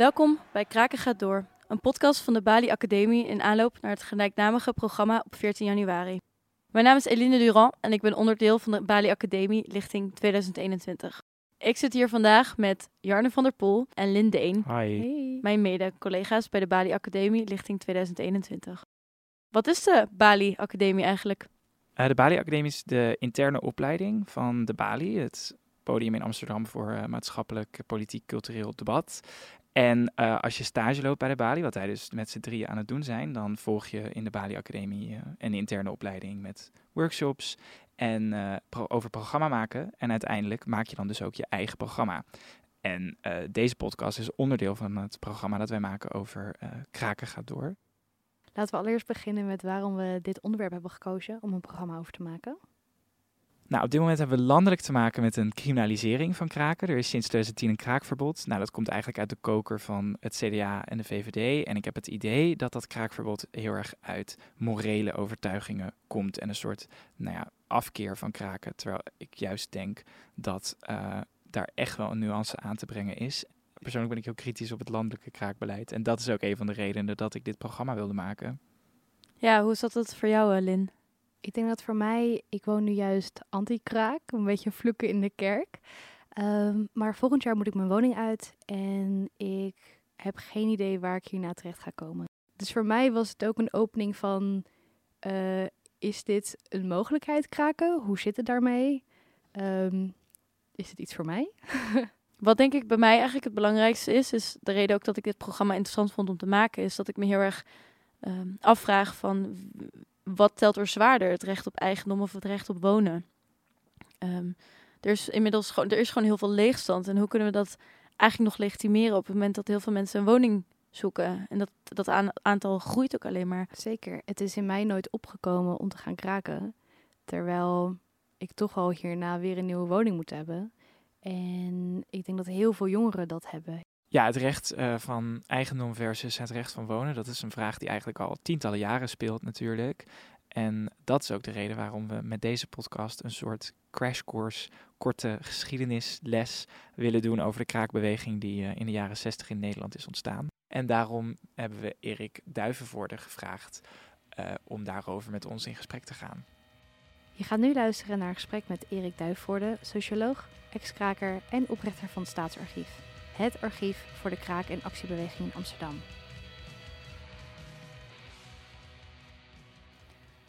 Welkom bij Kraken gaat door, een podcast van de Bali Academie in aanloop naar het gelijknamige programma op 14 januari. Mijn naam is Eline Durand en ik ben onderdeel van de Bali Academie lichting 2021. Ik zit hier vandaag met Jarne van der Poel en Lynn Deen, Hi. mijn mede-collega's bij de Bali Academie lichting 2021. Wat is de Bali Academie eigenlijk? Eh, de Bali Academie is de interne opleiding van de Bali, het podium in Amsterdam voor eh, maatschappelijk, politiek, cultureel debat. En eh, als je stage loopt bij de Bali, wat wij dus met z'n drieën aan het doen zijn, dan volg je in de Bali Academie eh, een interne opleiding met workshops en eh, over programma maken. En uiteindelijk maak je dan dus ook je eigen programma. En deze podcast is onderdeel van het programma dat wij maken over Kraken gaat door. Laten we allereerst beginnen met waarom we dit onderwerp hebben gekozen om een programma over te maken. Nou, op dit moment hebben we landelijk te maken met een criminalisering van kraken. Er is sinds 2010 een kraakverbod. Nou, dat komt eigenlijk uit de koker van het CDA en de VVD. En ik heb het idee dat dat kraakverbod heel erg uit morele overtuigingen komt. En een soort, nou ja, afkeer van kraken. Terwijl ik juist denk dat eh, daar echt wel een nuance aan te brengen is. Persoonlijk ben ik heel kritisch op het landelijke kraakbeleid. En dat is ook een van de redenen dat ik dit programma wilde maken. Ja, hoe zat het voor jou, eh, Lin? Ik denk dat voor mij, ik woon nu juist anti-kraak, een beetje vloeken in de kerk. Ehm, maar volgend jaar moet ik mijn woning uit en ik heb geen idee waar ik hierna terecht ga komen. Dus voor mij was het ook een opening van, eh, is dit een mogelijkheid kraken? Hoe zit het daarmee? Ehm, is het iets voor mij? Wat denk ik bij mij eigenlijk het belangrijkste is, is de reden ook dat ik dit programma interessant vond om te maken, is dat ik me heel erg ehm, afvraag van wat telt er zwaarder, het recht op eigendom of het recht op wonen. Ehm, er is inmiddels gewoon, er is gewoon heel veel leegstand en hoe kunnen we dat eigenlijk nog legitimeren op het moment dat heel veel mensen een woning zoeken en dat dat aan- aantal groeit ook alleen maar. Zeker. Het is in mij nooit opgekomen om te gaan kraken. Terwijl ik toch al hierna weer een nieuwe woning moet hebben. En ik denk dat heel veel jongeren dat hebben. Ja, het recht eh, van eigendom versus het recht van wonen, dat is een vraag die eigenlijk al tientallen jaren speelt natuurlijk. En dat is ook de reden waarom we met deze podcast een soort crashcourse, korte geschiedenisles willen doen over de kraakbeweging die eh, in de jaren 60 in Nederland is ontstaan. En daarom hebben we Erik Duivenvoorde gevraagd eh, om daarover met ons in gesprek te gaan. Je gaat nu luisteren naar een gesprek met Erik Duifvoorde, socioloog, ex-kraker en oprichter van het Staatsarchief. Het archief voor de kraak- en actiebeweging in Amsterdam.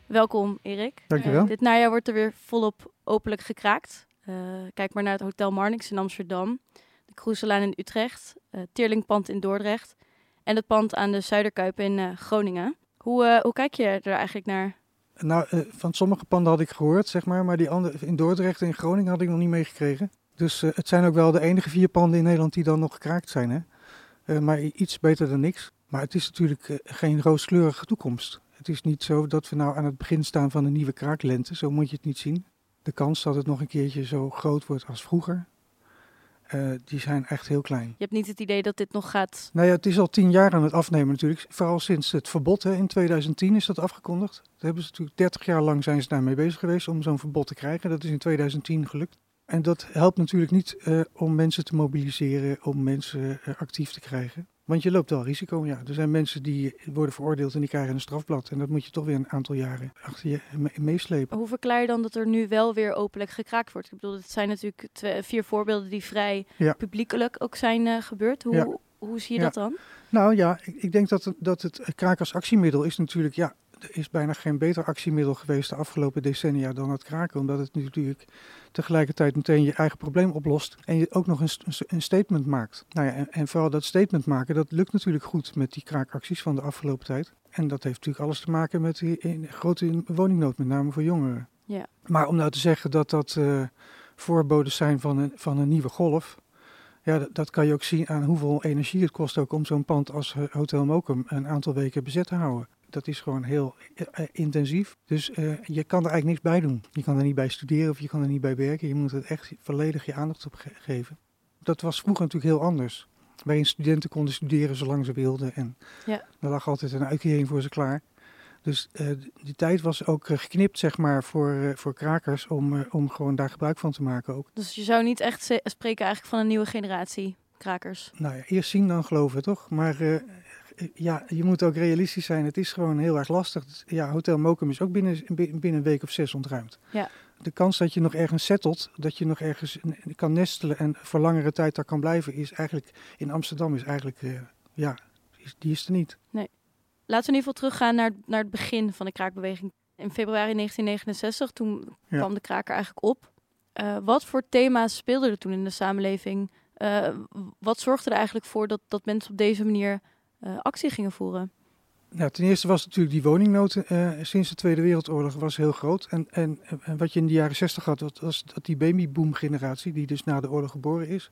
Welkom Erik. Dankjewel. Eh, dit najaar wordt er weer volop openlijk gekraakt. Eh, kijk maar naar het Hotel Marnix in Amsterdam, de Kroeselaan in Utrecht, het Teerlingpand in Dordrecht en het pand aan de Zuiderkuip in eh, Groningen. Hoe, eh, hoe kijk je er eigenlijk naar? Nou, van sommige panden had ik gehoord, zeg maar, maar die andere in Dordrecht en in Groningen had ik nog niet meegekregen. Dus eh, het zijn ook wel de enige vier panden in Nederland die dan nog gekraakt zijn, hè. Eh, maar iets beter dan niks. Maar het is natuurlijk eh, geen rooskleurige toekomst. Het is niet zo dat we nou aan het begin staan van een nieuwe kraaklente, zo moet je het niet zien. De kans dat het nog een keertje zo groot wordt als vroeger, die zijn echt heel klein. Je hebt niet het idee dat dit nog gaat. Nou ja, het is al tien jaar aan het afnemen natuurlijk. Vooral sinds het verbod hè, in 2010 is dat afgekondigd. Dat hebben ze natuurlijk 30 jaar lang zijn ze daarmee bezig geweest om zo'n verbod te krijgen. Dat is in 2010 gelukt. En dat helpt natuurlijk niet eh, om mensen te mobiliseren, om mensen eh, actief te krijgen. Want je loopt wel risico. Ja, er zijn mensen die worden veroordeeld en die krijgen een strafblad. En dat moet je toch weer een aantal jaren achter je me- meeslepen. Hoe verklaar je dan dat er nu wel weer openlijk gekraakt wordt? Ik bedoel, het zijn natuurlijk twee, vier voorbeelden die vrij Ja. publiekelijk ook zijn eh, gebeurd. Hoe, Ja. hoe zie je Ja. dat dan? Nou ja, ik, ik denk dat het, dat het kraak als actiemiddel is natuurlijk, ja, er is bijna geen beter actiemiddel geweest de afgelopen decennia dan het kraken. Omdat het natuurlijk tegelijkertijd meteen je eigen probleem oplost en je ook nog een, een statement maakt. Nou ja, en, en vooral dat statement maken, dat lukt natuurlijk goed met die kraakacties van de afgelopen tijd. En dat heeft natuurlijk alles te maken met die grote woningnood, met name voor jongeren. Ja. Maar om nou te zeggen dat dat eh voorbodes zijn van een, van een nieuwe golf, ja, dat, dat kan je ook zien aan hoeveel energie het kost ook om zo'n pand als eh, Hotel Mokum een aantal weken bezet te houden. Dat is gewoon heel eh, eh, intensief. Dus eh, je kan er eigenlijk niks bij doen. Je kan er niet bij studeren of je kan er niet bij werken. Je moet het echt volledig je aandacht op ge- geven. Dat was vroeger natuurlijk heel anders. Waarin studenten konden studeren zolang ze wilden. En Ja. er lag altijd een uitkering voor ze klaar. Dus eh, die tijd was ook geknipt, zeg maar, voor, voor krakers om, om gewoon daar gebruik van te maken ook. Dus je zou niet echt spreken eigenlijk van een nieuwe generatie krakers? Nou ja, eerst zien dan geloven, toch? Maar uh, ja, je moet ook realistisch zijn. Het is gewoon heel erg lastig. Ja, Hotel Mokum is ook binnen, binnen een week of zes ontruimd. Ja. De kans dat je nog ergens settelt, dat je nog ergens kan nestelen en voor langere tijd daar kan blijven, is eigenlijk in Amsterdam is eigenlijk, uh, ja, die is er niet. Nee. Laten we in ieder geval teruggaan naar, naar het begin van de kraakbeweging. In februari 1969, toen kwam de kraker eigenlijk op. Uh, wat voor thema's speelden er toen in de samenleving? Uh, wat zorgde er eigenlijk voor dat, dat mensen op deze manier actie gingen voeren? Nou, ten eerste was natuurlijk die woningnood sinds de Tweede Wereldoorlog was heel groot. En, en, en wat je in de jaren 60 had, was dat die babyboom generatie, die dus na de oorlog geboren is,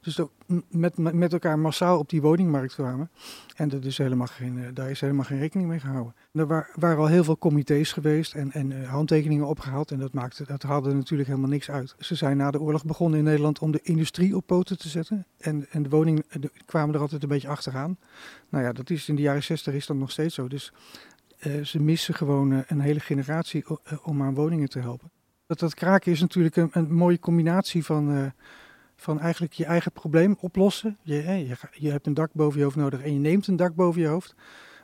dus met, met elkaar massaal op die woningmarkt kwamen. En er dus helemaal geen, eh, daar is helemaal geen rekening mee gehouden. Er waren al heel veel comité's geweest en, en uh, handtekeningen opgehaald. En dat, maakte, dat haalde natuurlijk helemaal niks uit. Ze zijn na de oorlog begonnen in Nederland om de industrie op poten te zetten. En, en de woningen kwamen er altijd een beetje achteraan. Nou ja, dat is in de jaren 60 is dat nog steeds zo. Dus ze missen gewoon een hele generatie om aan woningen te helpen. Dat, dat kraken is natuurlijk een, een mooie combinatie van van eigenlijk je eigen probleem oplossen. Je, je, je, hebt een dak boven je hoofd nodig en je neemt een dak boven je hoofd.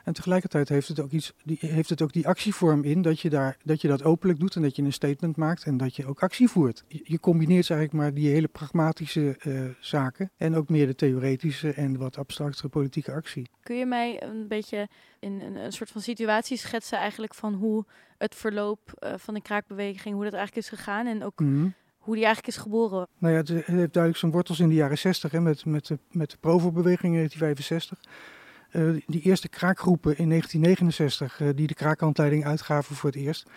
En tegelijkertijd heeft het ook, iets, die, heeft het ook die actievorm in dat je, daar, dat je dat openlijk doet en dat je een statement maakt en dat je ook actie voert. Je, combineert eigenlijk maar die hele pragmatische uh, zaken en ook meer de theoretische en wat abstractere politieke actie. Kun je mij een beetje in een, een soort van situatie schetsen eigenlijk van hoe het verloop uh, van de kraakbeweging, hoe dat eigenlijk is gegaan en ook... Mm -hmm hoe die eigenlijk is geboren. Nou ja, het heeft duidelijk zijn wortels in de jaren 60 hè, met, met, de, met de Provo-beweging in 1965. Uh, die eerste kraakgroepen in 1969, uh, die de kraakhandleiding uitgaven voor het eerst.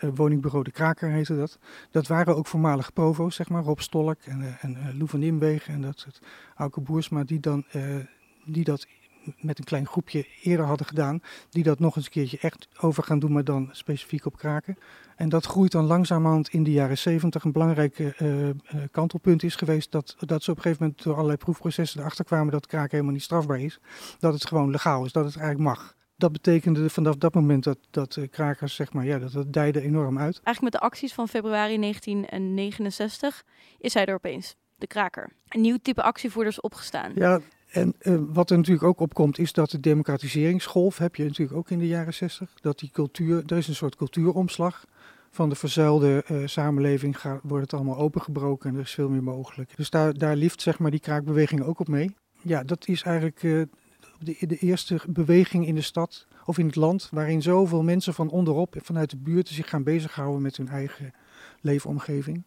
Uh, woningbureau De Kraker heette dat. Dat waren ook voormalige provo's, zeg maar. Rob Stolk en, en Lou van Nimwegen en dat soort Auke Boersma, die, dan, die dat met een klein groepje eerder hadden gedaan. Die dat nog eens een keertje echt over gaan doen, maar dan specifiek op kraken. En dat groeit dan langzamerhand in de jaren zeventig. Een belangrijk uh, kantelpunt is geweest dat, dat ze op een gegeven moment door allerlei proefprocessen erachter kwamen dat kraken helemaal niet strafbaar is. Dat het gewoon legaal is, dat het eigenlijk mag. Dat betekende vanaf dat moment dat, dat uh, krakers, zeg maar, ja, dat, dat dijde enorm uit. Eigenlijk met de acties van februari 1969 is hij er opeens, de kraker. Een nieuw type actievoerders opgestaan. Ja, en uh, wat er natuurlijk ook opkomt, is dat de democratiseringsgolf heb je natuurlijk ook in de jaren 60. Dat die cultuur, er is een soort cultuuromslag. Van de verzuilde uh, samenleving wordt het allemaal opengebroken en er is veel meer mogelijk. Dus daar, daar zeg maar die kraakbeweging ook op mee. Ja, dat is eigenlijk uh, de, de eerste beweging in de stad of in het land waarin zoveel mensen van onderop, vanuit de buurt, zich gaan bezighouden met hun eigen leefomgeving.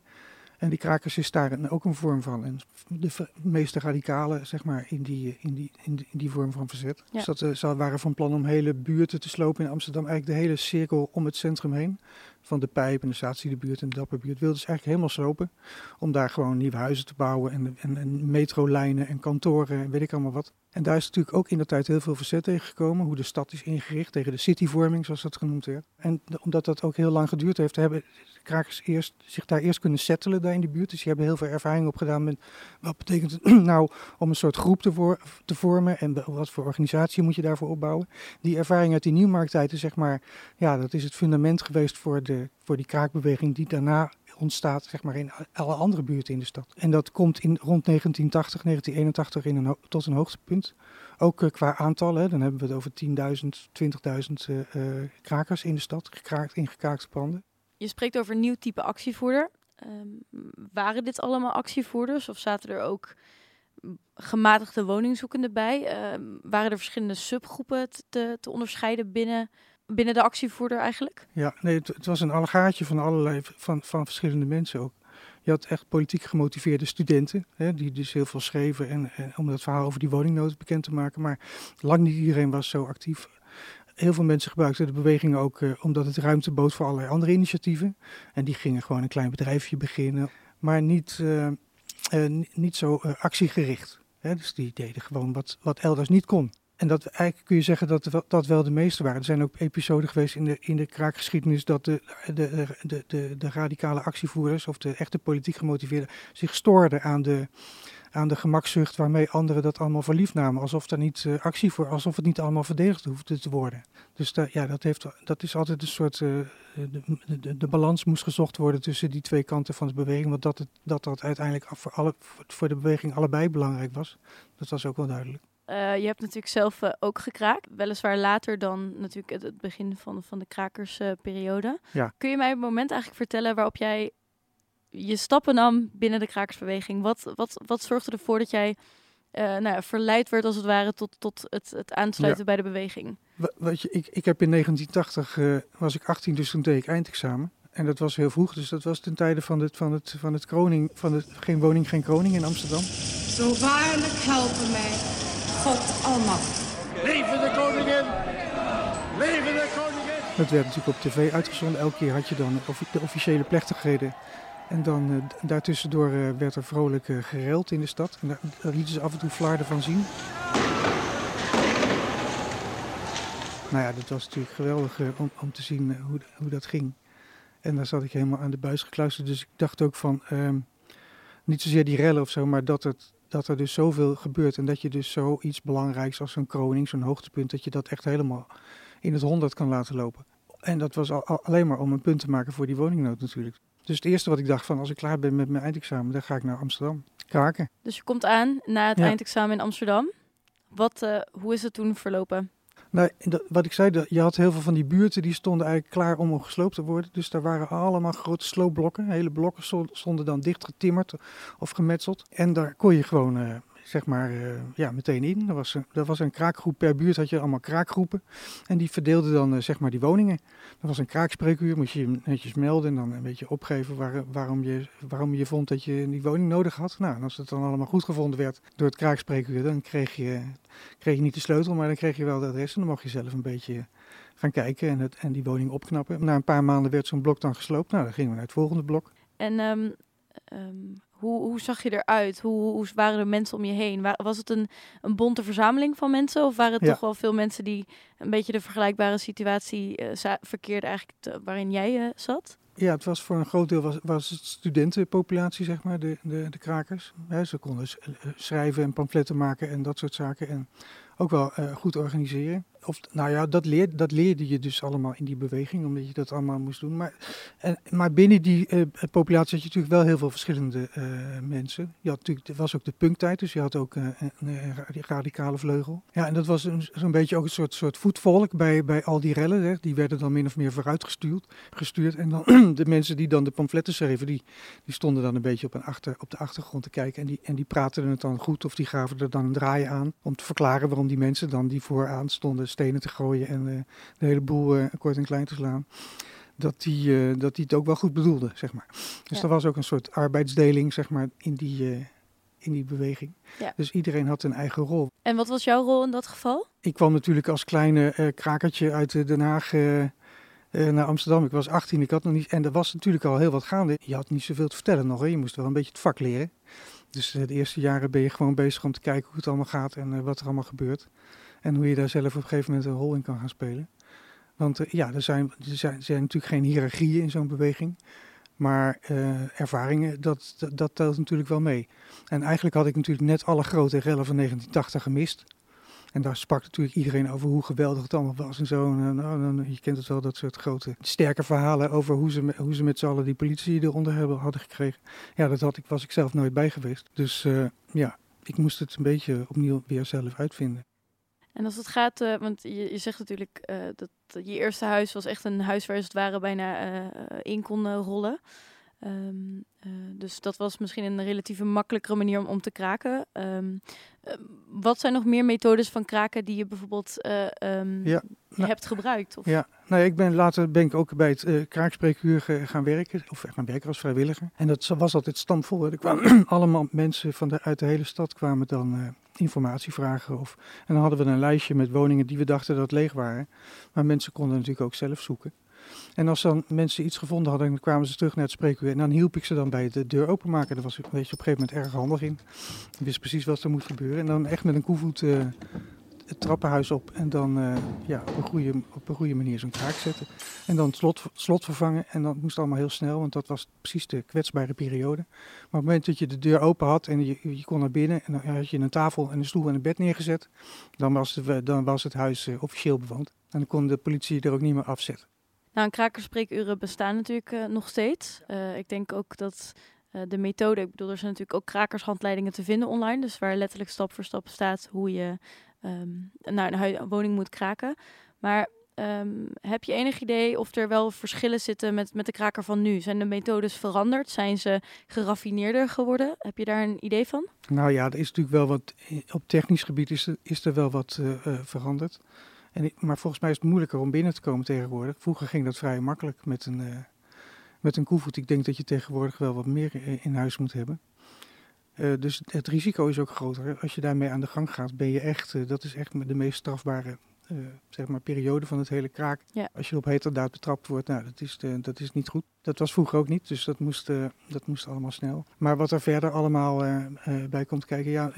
En die krakers is daar ook een vorm van. En de meeste radicalen, zeg maar, in die, in die, in die, in die vorm van verzet. Ja. Dus dat, uh, ze waren van plan om hele buurten te slopen in Amsterdam. Eigenlijk de hele cirkel om het centrum heen. Van de Pijp en de Statiedebuurt en de Dapperbuurt. Wilden ze eigenlijk helemaal slopen. Om daar gewoon nieuwe huizen te bouwen. En, en, en metrolijnen en kantoren en weet ik allemaal wat. En daar is natuurlijk ook in de tijd heel veel verzet tegen gekomen. Hoe de stad is ingericht tegen de cityvorming, zoals dat genoemd werd. En omdat dat ook heel lang geduurd heeft, hebben krakers eerst, zich daar eerst kunnen settelen daar in de buurt. Dus die hebben heel veel ervaring opgedaan met wat betekent het nou om een soort groep te, voor, te vormen en wat voor organisatie moet je daarvoor opbouwen. Die ervaring uit die nieuwmarkttijd is zeg maar, ja, dat is het fundament geweest voor, de, voor die kraakbeweging die daarna ontstaat zeg maar, in alle andere buurten in de stad. En dat komt in, rond 1980, 1981 in een, tot een hoogtepunt. Ook uh, qua aantallen, dan hebben we het over 10.000, 20.000 uh, krakers in de stad, gekraakt, in gekraakte panden. Je spreekt over een nieuw type actievoerder. Um, waren dit allemaal actievoerders of zaten er ook gematigde woningzoekenden bij? Um, waren er verschillende subgroepen te, te onderscheiden binnen, binnen de actievoerder eigenlijk? Ja, nee, het, was een allegaatje van allerlei van, van verschillende mensen ook. Je had echt politiek gemotiveerde studenten, hè, die dus heel veel schreven en, en, om dat verhaal over die woningnood bekend te maken. Maar lang niet iedereen was zo actief heel veel mensen gebruikten de beweging ook uh, omdat het ruimte bood voor allerlei andere initiatieven. En die gingen gewoon een klein bedrijfje beginnen, maar niet, uh, uh, niet zo actiegericht. Hè? Dus die deden gewoon wat, wat elders niet kon. En dat eigenlijk kun je zeggen dat dat wel de meeste waren. Er zijn ook episoden geweest in de, in de kraakgeschiedenis dat de, de, de, de, radicale actievoerders of de echte politiek gemotiveerden zich stoorden aan de, aan de gemakzucht waarmee anderen dat allemaal voor lief namen. Alsof er niet uh, actie voor, alsof het niet allemaal verdedigd hoefde te worden. Dus ja, dat, heeft, dat is altijd een soort. Uh, de, de, de, balans moest gezocht worden tussen die twee kanten van de beweging. Want dat het, dat, dat uiteindelijk voor, alle, voor de beweging allebei belangrijk was, dat was ook wel duidelijk. Uh, je hebt natuurlijk zelf uh, ook gekraakt. Weliswaar later dan natuurlijk het, het begin van, van de krakersperiode. ja. Kun je mij op het moment eigenlijk vertellen waarop jij je stappen nam binnen de krakersbeweging? Wat, wat, wat zorgde ervoor dat jij uh, nou ja, verleid werd als het ware tot, tot het, het aansluiten ja. bij de beweging? Weet je, ik, ik heb in 1980, was ik 18, dus toen deed ik eindexamen. En dat was heel vroeg, dus dat was ten tijde van het, van het, van het kroning, van het Geen Woning, Geen Kroning in Amsterdam. Zo waarlijk helpen mij God almachtig. Leven de koningin! Leven de koningin! Dat werd natuurlijk op tv uitgezonden. Elke keer had je dan de officiële plechtigheden. En dan uh, daartussendoor uh, werd er vrolijk uh, gereld in de stad. En daar, daar lieten ze af en toe flarden van zien. Nou ja, dat was natuurlijk geweldig om, om, te zien hoe, hoe dat ging. En daar zat ik helemaal aan de buis gekluisterd. Dus ik dacht ook van, um, niet zozeer die rellen of zo, maar dat, het, dat er dus zoveel gebeurt. En dat je dus zoiets belangrijks als zo'n kroning, zo'n hoogtepunt, dat je dat echt helemaal in het honderd kan laten lopen. En dat was al, al, alleen maar om een punt te maken voor die woningnood natuurlijk. Dus het eerste wat ik dacht van, als ik klaar ben met mijn eindexamen, dan ga ik naar Amsterdam. Kraken. Dus je komt aan na het ja. eindexamen in Amsterdam. Wat, uh, hoe is het toen verlopen? Nou, wat ik zei, je had heel veel van die buurten die stonden eigenlijk klaar om gesloopt te worden. Dus daar waren allemaal grote sloopblokken. Hele blokken stonden dan dicht getimmerd of gemetseld. En daar kon je gewoon, uh, zeg maar, uh, ja, meteen in. Er was, een, er was een kraakgroep per buurt, had je allemaal kraakgroepen. En die verdeelden dan, uh, zeg maar, die woningen. Er was een kraakspreekuur, moest je je netjes melden en dan een beetje opgeven waar, waarom, je, waarom je vond dat je die woning nodig had. Nou, en als het dan allemaal goed gevonden werd door het kraakspreekuur, dan kreeg je, kreeg je niet de sleutel, maar dan kreeg je wel de adres en dan mocht je zelf een beetje gaan kijken en, het, en die woning opknappen. Na een paar maanden werd zo'n blok dan gesloopt. Nou, dan gingen we naar het volgende blok. En um, um, hoe, hoe zag je eruit? Hoe, hoe waren de mensen om je heen? Was het een, een bonte verzameling van mensen? Of waren het Ja. toch wel veel mensen die een beetje de vergelijkbare situatie eh, verkeerden eigenlijk te- waarin jij eh, zat? Ja, het was voor een groot deel was, was het studentenpopulatie, zeg maar, de, de, de krakers. Ze konden eh, schrijven en pamfletten maken en dat soort zaken. En ook wel goed organiseren. Nou ja, dat, leer, dat leerde je dus allemaal in die beweging, omdat je dat allemaal moest doen. Maar, en, maar binnen die eh, populatie had je natuurlijk wel heel veel verschillende eh, mensen. Je had natuurlijk, was ook de punktijd, dus je had ook eh, een, een ra- radicale vleugel. Ja, en dat was zo'n beetje ook een soort, soort voetvolk bij, bij al die rellen. Hè. Die werden dan min of meer vooruitgestuurd. Gestuurd. En dan de mensen die dan de pamfletten schreven, die, die stonden dan een beetje op, achter, op de achtergrond te kijken. En die, en die praten het dan goed of die gaven er dan een draai aan. Om te verklaren waarom die mensen dan die vooraan stonden stenen te gooien en eh, de hele boel eh, kort en klein te slaan. Dat die, eh, dat die het ook wel goed bedoelden, zeg maar. Dus Ja. er was ook een soort arbeidsdeling, zeg maar, in die, in die beweging. Ja. Dus iedereen had een eigen rol. En wat was jouw rol in dat geval? Ik kwam natuurlijk als kleine krakertje uit Den Haag naar Amsterdam. Ik was 18, ik had nog niet. En er was natuurlijk al heel wat gaande. Je had niet zoveel te vertellen nog. Hè. Je moest wel een beetje het vak leren. Dus de eerste jaren ben je gewoon bezig om te kijken hoe het allemaal gaat en wat er allemaal gebeurt. En hoe je daar zelf op een gegeven moment een rol in kan gaan spelen. Want eh, ja, er zijn, er, zijn, er zijn natuurlijk geen hiërarchieën in zo'n beweging. Maar eh, ervaringen, dat, dat, telt natuurlijk wel mee. En eigenlijk had ik natuurlijk net alle grote rellen van 1980 gemist. En daar sprak natuurlijk iedereen over hoe geweldig het allemaal was en zo. En, eh, nou, dan- je kent het wel, dat soort grote, sterke verhalen over hoe ze, hoe ze met z'n allen die politie eronder hebben, hadden gekregen. Ja, dat had ik, was ik zelf nooit bij geweest. Dus ja, ik moest het een beetje opnieuw weer zelf uitvinden. En als het gaat, eh, want je, je zegt natuurlijk eh, dat je eerste huis was echt een huis waar je als het ware bijna eh, in kon eh, rollen. Ehm, eh, dus dat was misschien een relatieve makkelijkere manier om, om te kraken. Ehm, eh, wat zijn nog meer methodes van kraken die je bijvoorbeeld eh, ehm, Ja, nou- hebt gebruikt? Of, Ja, nou ik ben later ben ik ook bij het kraakspreekuur gaan werken, of gaan werken als vrijwilliger. En dat was altijd stampvol. hè. Er kwamen allemaal mensen van de, uit de hele stad kwamen dan informatie vragen. Of, en dan hadden we een lijstje met woningen die we dachten dat leeg waren. Maar mensen konden natuurlijk ook zelf zoeken. En als dan mensen iets gevonden hadden, dan kwamen ze terug naar het spreekuur. En dan hielp ik ze dan bij de deur openmaken. Daar was ik op een gegeven moment erg handig in. Ik wist precies wat er moet gebeuren. En dan echt met een koevoet eh, het trappenhuis op en dan eh, ja, op, een goede, op een goede manier zo'n kraak zetten. En dan het slot, slot vervangen en dan moest allemaal heel snel, want dat was precies de kwetsbare periode. Maar op het moment dat je de deur open had en je, je kon naar binnen en dan had je een tafel en een stoel en een bed neergezet, dan was, de, dan was het huis uh, officieel bewoond. En dan kon de politie er ook niet meer afzetten. Nou, krakerspreekuren bestaan natuurlijk nog steeds. Ik denk ook dat de methode, ik bedoel, er zijn natuurlijk ook krakershandleidingen te vinden online. Dus waar letterlijk stap voor stap staat hoe je um, naar een woning moet kraken. Maar um, heb je enig idee of er wel verschillen zitten met, met de kraker van nu? Zijn de methodes veranderd? Zijn ze geraffineerder geworden? Heb je daar een idee van? Nou ja, er is natuurlijk wel wat, op technisch gebied is er, is er wel wat veranderd. En, maar volgens mij is het moeilijker om binnen te komen tegenwoordig. Vroeger ging dat vrij makkelijk met een, uh, met een koevoet. Ik denk dat je tegenwoordig wel wat meer in huis moet hebben. Uh, dus het risico is ook groter. Als je daarmee aan de gang gaat, ben je echt, uh, dat is echt de meest strafbare uh, zeg maar periode van het hele kraak. Ja. Als je op heterdaad betrapt wordt, nou, dat is, de, dat is niet goed. Dat was vroeger ook niet, dus dat moest, uh, dat moest allemaal snel. Maar wat er verder allemaal uh, bij komt kijken, ja,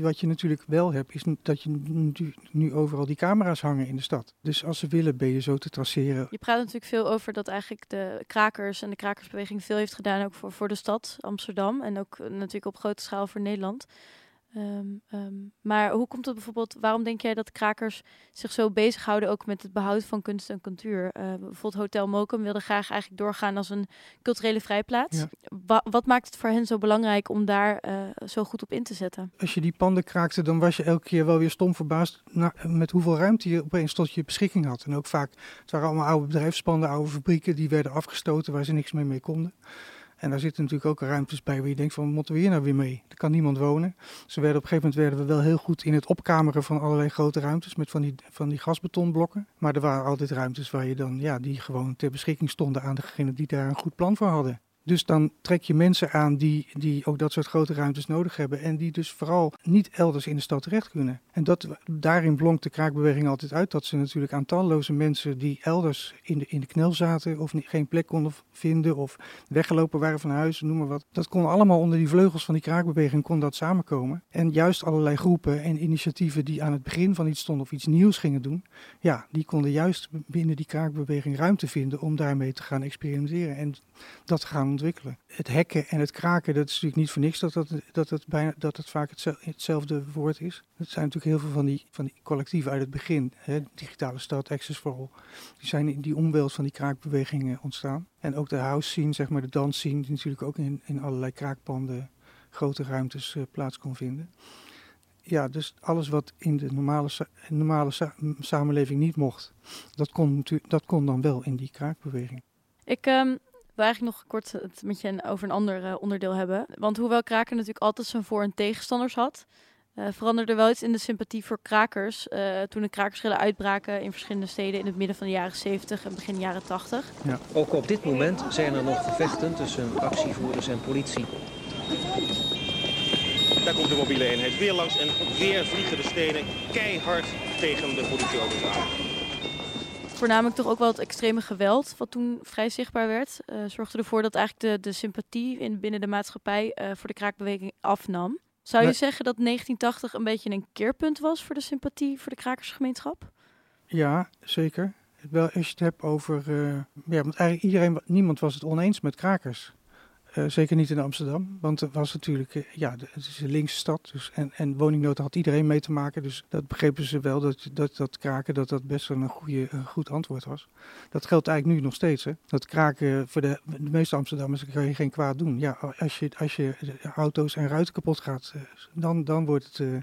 wat je natuurlijk wel hebt, is dat je nu, nu, overal die camera's hangen in de stad. Dus als ze willen, ben je zo te traceren. Je praat natuurlijk veel over dat eigenlijk de krakers en de krakersbeweging veel heeft gedaan ook voor, voor de stad Amsterdam en ook natuurlijk op grote schaal voor Nederland. Um, um, maar hoe komt het bijvoorbeeld, waarom denk jij dat krakers zich zo bezighouden ook met het behoud van kunst en cultuur? Uh, bijvoorbeeld Hotel Mokum wilde graag eigenlijk doorgaan als een culturele vrijplaats. Ja. Wa wat maakt het voor hen zo belangrijk om daar uh, zo goed op in te zetten? Als je die panden kraakte, dan was je elke keer wel weer stom verbaasd met hoeveel ruimte je opeens tot je beschikking had. En ook vaak, het waren allemaal oude bedrijfspanden, oude fabrieken, die werden afgestoten waar ze niks meer mee konden. En daar zitten natuurlijk ook ruimtes bij waar je denkt van, moeten we hier nou weer mee? Er kan niemand wonen. Ze werden op een gegeven moment werden we wel heel goed in het opkameren van allerlei grote ruimtes met van die, van die gasbetonblokken. Maar er waren altijd ruimtes waar je dan, ja, die gewoon ter beschikking stonden aan degenen die daar een goed plan voor hadden. Dus dan trek je mensen aan die, die ook dat soort grote ruimtes nodig hebben. En die dus vooral niet elders in de stad terecht kunnen. En dat, daarin blonk de kraakbeweging altijd uit. Dat ze natuurlijk aan talloze mensen die elders in de, in de knel zaten. Of niet, geen plek konden vinden. Of weggelopen waren van huis, noem maar wat. Dat kon allemaal onder die vleugels van die kraakbeweging kon dat samenkomen. En juist allerlei groepen en initiatieven die aan het begin van iets stonden of iets nieuws gingen doen. Ja, die konden juist binnen die kraakbeweging ruimte vinden om daarmee te gaan experimenteren. En dat gaan ontwikkelen. Het hacken en het kraken, dat is natuurlijk niet voor niks dat, dat, dat, het, bijna, dat het vaak hetzelfde woord is. Het zijn natuurlijk heel veel van die, van die collectieven uit het begin. Hè, digitale stad, Access for All. Die zijn in die omweld van die kraakbewegingen ontstaan. En ook de house scene, zeg maar de dance scene, die natuurlijk ook in, in allerlei kraakpanden grote ruimtes uh, plaats kon vinden. Ja, dus alles wat in de normale, normale sa samenleving niet mocht, dat kon, dat kon dan wel in die kraakbeweging. Ik um, wil eigenlijk nog kort het met je over een ander uh, onderdeel hebben. Want hoewel kraken natuurlijk altijd zijn voor- en tegenstanders had, uh, veranderde wel iets in de sympathie voor krakers. Uh, toen de krakerschillen uitbraken in verschillende steden in het midden van de jaren 70 en begin jaren 80. Ja. Ook op dit moment zijn er nog gevechten tussen actievoerders en politie. Daar komt de mobiele eenheid weer langs en weer vliegen de stenen keihard tegen de politieauto's aan voornamelijk toch ook wel het extreme geweld, wat toen vrij zichtbaar werd, uh, zorgde ervoor dat eigenlijk de, de sympathie in, binnen de maatschappij uh, voor de kraakbeweging afnam. Zou je nee. zeggen dat 1980 een beetje een keerpunt was voor de sympathie voor de krakersgemeenschap? Ja, zeker. Wel, als je het hebt over. Uh, ja, want eigenlijk iedereen, niemand was het oneens met krakers. Uh, zeker niet in Amsterdam, want het was natuurlijk, uh, ja, het is een linkse stad. Dus, en, en woningnood had iedereen mee te maken. Dus dat begrepen ze wel, dat dat, dat kraken dat dat best wel een, goede, een goed antwoord was. Dat geldt eigenlijk nu nog steeds. Hè? Dat kraken voor de, de meeste Amsterdammers kan je geen kwaad doen. Ja, als je, als je auto's en ruiten kapot gaat, dan, dan wordt het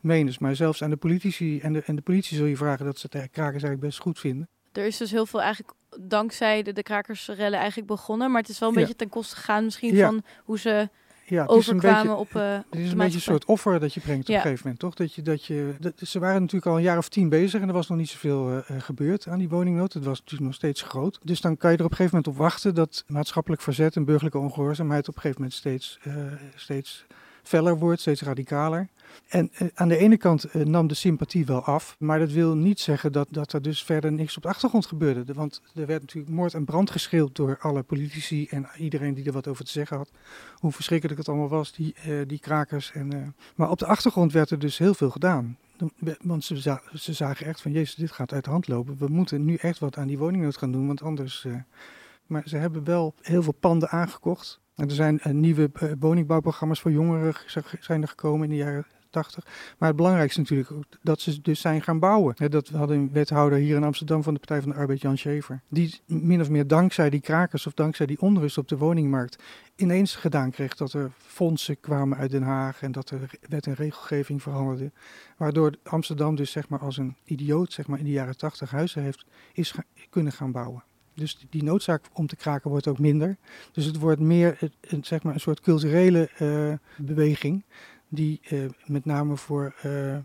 menens. Maar zelfs aan de politici en de, en de politie zul je vragen dat ze het kraken eigenlijk best goed vinden. Er is dus heel veel eigenlijk dankzij de, de krakersrellen eigenlijk begonnen. Maar het is wel een ja. beetje ten koste gegaan misschien ja. van hoe ze ja, het overkwamen beetje, op uh, Het is een beetje een soort offer dat je brengt op een gegeven moment, toch? Dat je, dat je, dat, ze waren natuurlijk al een jaar of tien bezig en er was nog niet zoveel uh, gebeurd aan die woningnood. Het was natuurlijk nog steeds groot. Dus dan kan je er op een gegeven moment op wachten dat maatschappelijk verzet en burgerlijke ongehoorzaamheid op een gegeven moment steeds, uh, steeds feller wordt, steeds radicaler. En uh, aan de ene kant uh, nam de sympathie wel af, maar dat wil niet zeggen dat, dat er dus verder niks op de achtergrond gebeurde. Want er werd natuurlijk moord en brand geschreeuwd door alle politici en iedereen die er wat over te zeggen had. Hoe verschrikkelijk het allemaal was, die, uh, die krakers. En, maar op de achtergrond werd er dus heel veel gedaan. Want ze, ze zagen echt van, jezus, dit gaat uit de hand lopen. We moeten nu echt wat aan die woningnood gaan doen, want anders... Maar ze hebben wel heel veel panden aangekocht. En er zijn nieuwe woningbouwprogramma's voor jongeren zijn er gekomen in de jaren 80. Maar het belangrijkste natuurlijk dat ze dus zijn gaan bouwen. dat hadden een wethouder hier in Amsterdam van de Partij van de Arbeid, Jan Schever. Die min of meer dankzij die krakers of dankzij die onrust op de woningmarkt ineens gedaan kreeg dat er fondsen kwamen uit Den Haag en dat er wet en regelgeving veranderde. Waardoor Amsterdam dus zeg maar als een idioot zeg maar in de jaren 80 huizen heeft is kunnen gaan bouwen. Dus die noodzaak om te kraken wordt ook minder. Dus het wordt meer een, zeg maar een soort culturele uh, beweging die uh, met name voor, uh,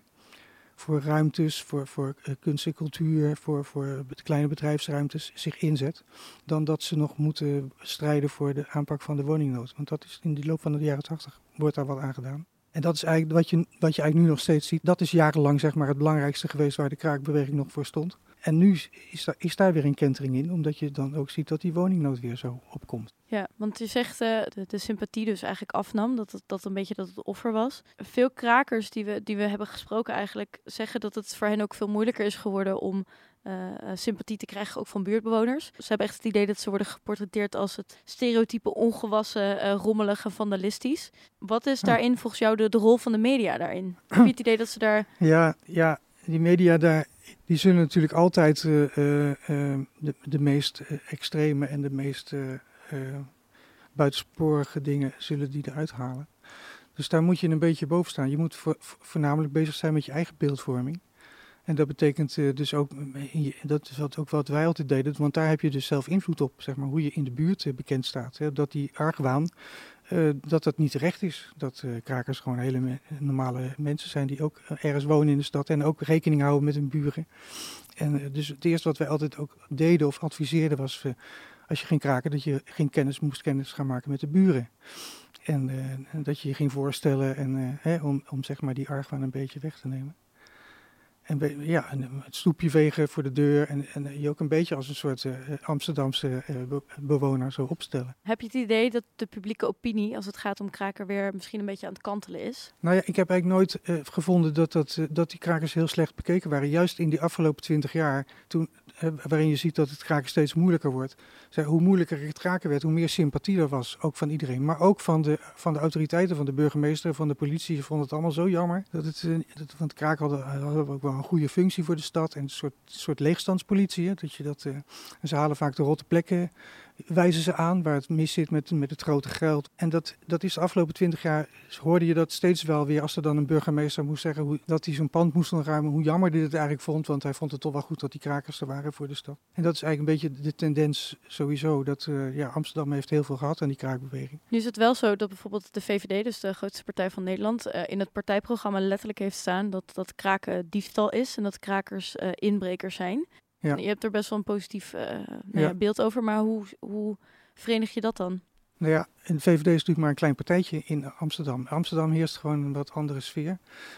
voor ruimtes, voor, voor uh, kunst en cultuur, voor, voor kleine bedrijfsruimtes zich inzet, dan dat ze nog moeten strijden voor de aanpak van de woningnood. Want dat is in de loop van de jaren 80 wordt daar wat aan gedaan. En dat is eigenlijk wat je, wat je eigenlijk nu nog steeds ziet. Dat is jarenlang zeg maar, het belangrijkste geweest waar de kraakbeweging nog voor stond. En nu is daar, is daar weer een kentering in, omdat je dan ook ziet dat die woningnood weer zo opkomt. Ja, want je zegt uh, de, de, sympathie dus eigenlijk afnam, dat het, dat een beetje dat het offer was. Veel krakers die we, die we hebben gesproken eigenlijk zeggen dat het voor hen ook veel moeilijker is geworden om uh, sympathie te krijgen, ook van buurtbewoners. Ze hebben echt het idee dat ze worden geportretteerd als het stereotype ongewassen, uh, rommelige, vandalistisch. Wat is daarin volgens jou de, de rol van de media daarin? Heb je het idee dat ze daar... Ja, ja die media daar, die zullen natuurlijk altijd uh, uh, de, de meest extreme en de meest buitensporige dingen zullen die eruit halen. Dus daar moet je een beetje boven staan. Je moet voornamelijk bezig zijn met je eigen beeldvorming. En dat betekent dus ook, dat is wat, ook wat wij altijd deden, want daar heb je dus zelf invloed op, zeg maar, hoe je in de buurt bekend staat. Hè? Dat die argwaan, uh, dat dat niet terecht is. Dat krakers gewoon hele normale mensen zijn die ook ergens wonen in de stad en ook rekening houden met hun buren. En dus het eerste wat wij altijd ook deden of adviseerden was, als je ging kraken, dat je geen kennis moest kennis gaan maken met de buren. En dat je je ging voorstellen en, hè, om, om zeg maar die argwaan een beetje weg te nemen. En ja, eh, het stoepje vegen voor de deur en, en je ook een beetje als een soort uh, Amsterdamse uh, bewoner zo opstellen. Heb je het idee dat de publieke opinie, als het gaat om kraker, weer misschien een beetje aan het kantelen is? Nou ja, ik heb eigenlijk nooit uh, gevonden dat, dat, dat die krakers heel slecht bekeken waren. Juist in die afgelopen twintig jaar, toen, waarin je ziet dat het kraken steeds moeilijker wordt. Hoe moeilijker het kraken werd, hoe meer sympathie er was, ook van iedereen. Maar ook van de, van de autoriteiten, van de burgemeester, van de politie. Ze vonden het allemaal zo jammer. Dat het, dat, want kraken hadden, hadden ook wel een goede functie voor de stad en een soort, soort leegstandspolitie. Hè, dat je dat, uh, ze halen vaak de rotte plekken wijzen ze aan waar het mis zit met, met het grote geld. En dat, dat is de afgelopen twintig jaar, hoorde je dat steeds wel weer als er dan een burgemeester moest zeggen hoe, dat hij zijn pand moest ontruimen, hoe jammer hij het eigenlijk vond, want hij vond het toch wel goed dat die krakers er waren voor de stad. En dat is eigenlijk een beetje de tendens sowieso, dat uh, ja, Amsterdam heeft heel veel gehad aan die kraakbeweging. Nu is het wel zo dat bijvoorbeeld de VVD, dus de grootste partij van Nederland, uh, in het partijprogramma letterlijk heeft staan dat, dat kraken diefstal is en dat krakers uh, inbrekers zijn. Ja. Je hebt er best wel een positief uh, nou ja. beeld over, maar hoe, hoe verenig je dat dan? Nou ja, en de VVD is natuurlijk maar een klein partijtje in Amsterdam. Amsterdam heerst gewoon een wat andere sfeer.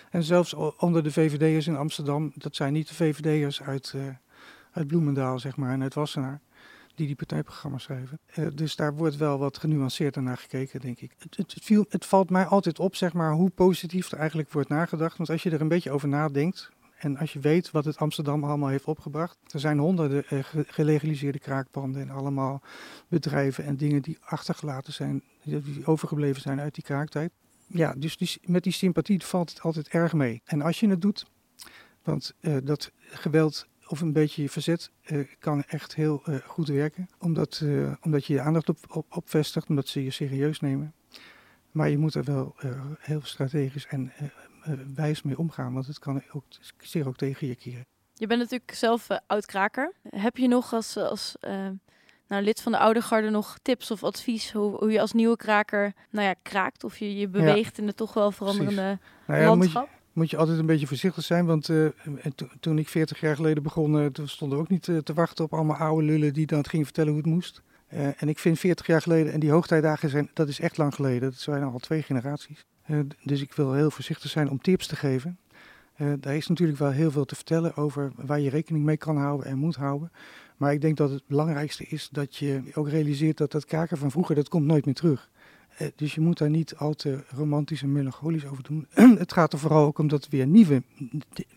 En zelfs onder de VVD'ers in Amsterdam, dat zijn niet de VVD'ers uit, uh, uit Bloemendaal, zeg maar, en uit Wassenaar, die die partijprogramma's schrijven. Uh, dus daar wordt wel wat genuanceerder naar gekeken, denk ik. Het, het, viel, het valt mij altijd op, zeg maar, hoe positief er eigenlijk wordt nagedacht. Want als je er een beetje over nadenkt, en als je weet wat het Amsterdam allemaal heeft opgebracht, er zijn honderden uh, gelegaliseerde kraakpanden en allemaal bedrijven en dingen die achtergelaten zijn, die overgebleven zijn uit die kraaktijd. Ja, dus met die sympathie valt het altijd erg mee. En als je het doet, want uh, dat geweld of een beetje verzet uh, kan echt heel goed werken, omdat, omdat je je aandacht op, omdat ze je serieus nemen. Maar je moet er wel heel strategisch en wijs mee omgaan. Want het kan ook, zeer ook tegen je keren. Je bent natuurlijk zelf uh, oud-kraker. Heb je nog als, als uh, nou, lid van de oude garde nog tips of advies hoe, hoe, je als nieuwe kraker nou ja, kraakt? Of je je beweegt ja, in het toch wel veranderende nou ja, landschap? Moet je, moet je altijd een beetje voorzichtig zijn. Want to, toen ik 40 jaar geleden begon, toen stonden we ook niet te wachten op allemaal oude lullen die dan gingen vertellen hoe het moest. en ik vind 40 jaar geleden en die hoogtijdagen zijn, dat is echt lang geleden. Dat zijn al twee generaties. Uh, dus ik wil heel voorzichtig zijn om tips te geven. Uh, daar is natuurlijk wel heel veel te vertellen over waar je rekening mee kan houden en moet houden. Maar ik denk dat het belangrijkste is dat je ook realiseert dat dat kaken van vroeger, dat komt nooit meer terug. Eh, Dus je moet daar niet al te romantisch en melancholisch over doen. het gaat er vooral ook om dat er weer nieuwe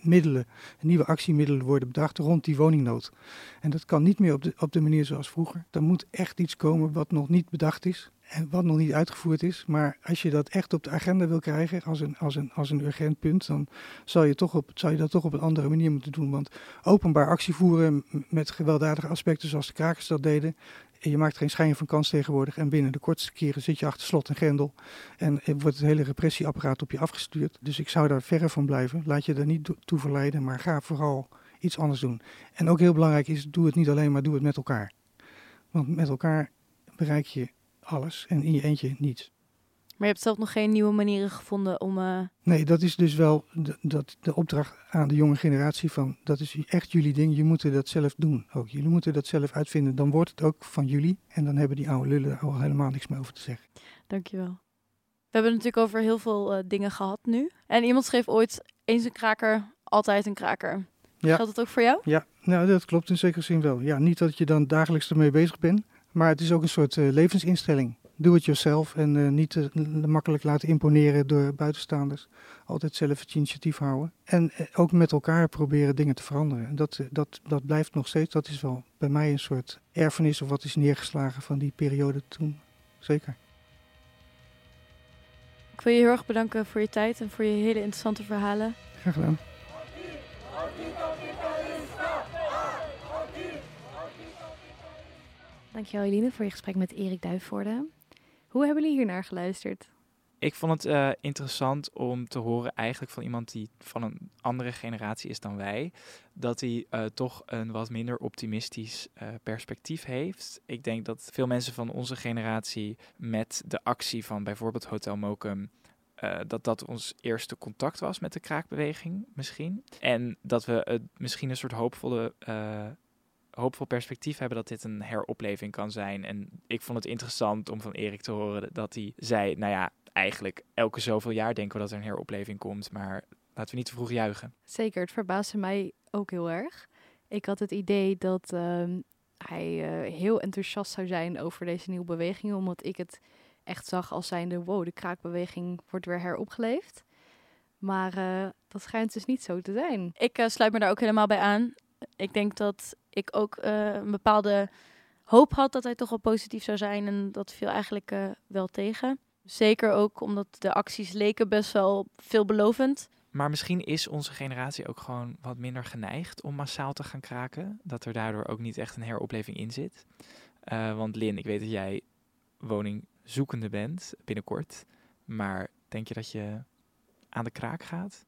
middelen, nieuwe actiemiddelen worden bedacht rond die woningnood. En dat kan niet meer op de, op de manier zoals vroeger. Er moet echt iets komen wat nog niet bedacht is wat nog niet uitgevoerd is. Maar als je dat echt op de agenda wil krijgen als een, als een, als een urgent punt, dan zal je, toch op, zal je dat toch op een andere manier moeten doen. Want openbaar actie voeren met gewelddadige aspecten zoals de krakers dat deden, en je maakt geen schijn van kans tegenwoordig. En binnen de kortste keren zit je achter slot en grendel. En er wordt het hele repressieapparaat op je afgestuurd. Dus ik zou daar verre van blijven. Laat je daar niet toe verleiden, maar ga vooral iets anders doen. En ook heel belangrijk is, doe het niet alleen, maar doe het met elkaar. Want met elkaar bereik je alles en in je eentje niets. Maar je hebt zelf nog geen nieuwe manieren gevonden om... eh, Nee, dat is dus wel de, dat, de opdracht aan de jonge generatie van, dat is echt jullie ding. Je moet dat zelf doen ook. Jullie moeten dat zelf uitvinden. Dan wordt het ook van jullie. En dan hebben die oude lullen al helemaal niks meer over te zeggen. Dankjewel. We hebben het natuurlijk over heel veel eh, dingen gehad nu. En iemand schreef ooit, eens een kraker, altijd een kraker. Ja. Geldt dat ook voor jou? Ja, nou, dat klopt in zekere zin wel. Ja, niet dat je dan dagelijks ermee bezig bent, maar het is ook een soort eh, levensinstelling. Doe het jezelf en eh, niet te l- makkelijk laten imponeren door buitenstaanders. Altijd zelf het initiatief houden. En eh, ook met elkaar proberen dingen te veranderen. En dat, eh, dat, dat blijft nog steeds, dat is wel bij mij een soort erfenis of wat is neergeslagen van die periode toen. Zeker. Ik wil je heel erg bedanken voor je tijd en voor je hele interessante verhalen. Graag gedaan. Dankjewel Eline voor je gesprek met Erik Duifvoorde. Hoe hebben jullie hier naar geluisterd? Ik vond het eh, interessant om te horen eigenlijk van iemand die van een andere generatie is dan wij, dat hij eh, toch een wat minder optimistisch eh, perspectief heeft. Ik denk dat veel mensen van onze generatie met de actie van bijvoorbeeld Hotel Mokum, dat dat ons eerste contact was met de kraakbeweging misschien. En dat we het misschien een soort hoopvolle... hoopvol perspectief hebben dat dit een heropleving kan zijn. En ik vond het interessant om van Erik te horen dat hij zei, nou ja, eigenlijk elke zoveel jaar denken we dat er een heropleving komt, maar laten we niet te vroeg juichen. Zeker, het verbaasde mij ook heel erg. Ik had het idee dat ehm, hij eh, heel enthousiast zou zijn over deze nieuwe beweging, omdat ik het echt zag als zijnde, wow, de kraakbeweging wordt weer heropgeleefd. Maar eh, dat schijnt dus niet zo te zijn. Ik eh, sluit me daar ook helemaal bij aan. Ik denk dat ik ook eh, een bepaalde hoop had dat hij toch wel positief zou zijn. En dat viel eigenlijk eh, wel tegen. Zeker ook omdat de acties leken best wel veelbelovend. Maar misschien is onze generatie ook gewoon wat minder geneigd om massaal te gaan kraken. Dat er daardoor ook niet echt een heropleving in zit. Eh, want Lin, ik weet dat jij woningzoekende bent binnenkort. Maar denk je dat je aan de kraak gaat?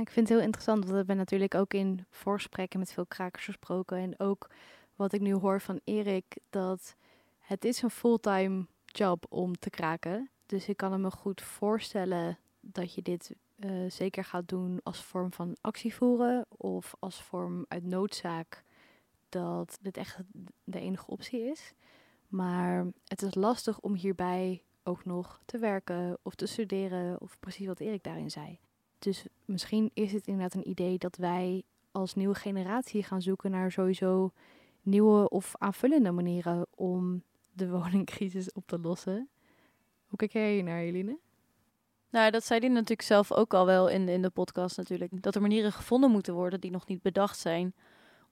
Ik vind het heel interessant, want we hebben natuurlijk ook in voorgesprekken met veel krakers gesproken. En ook wat ik nu hoor van Erik, dat het is een fulltime job om te kraken. Dus ik kan me goed voorstellen dat je dit eh, zeker gaat doen als vorm van actie voeren. Of als vorm uit noodzaak dat dit echt de enige optie is. Maar het is lastig om hierbij ook nog te werken of te studeren. Of precies wat Erik daarin zei. Dus misschien is het inderdaad een idee dat wij als nieuwe generatie gaan zoeken naar sowieso nieuwe of aanvullende manieren om de woningcrisis op te lossen. Hoe kijk jij naar, Eline? Nou, dat zei hij natuurlijk zelf ook al wel in, in de podcast natuurlijk. Dat er manieren gevonden moeten worden die nog niet bedacht zijn.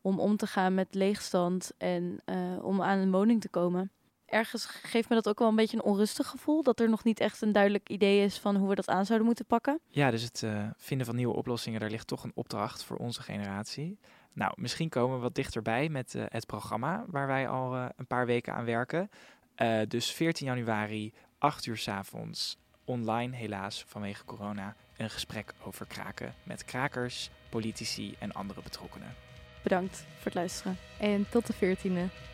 Om om te gaan met leegstand en eh, om aan een woning te komen. Ergens geeft me dat ook wel een beetje een onrustig gevoel. Dat er nog niet echt een duidelijk idee is van hoe we dat aan zouden moeten pakken. Ja, dus het eh, vinden van nieuwe oplossingen, daar ligt toch een opdracht voor onze generatie. Nou, misschien komen we wat dichterbij met eh, het programma waar wij al eh, een paar weken aan werken. Eh, dus 14 januari, 8 uur 's avonds, online helaas vanwege corona, een gesprek over kraken met krakers, politici en andere betrokkenen. Bedankt voor het luisteren. En tot de 14e.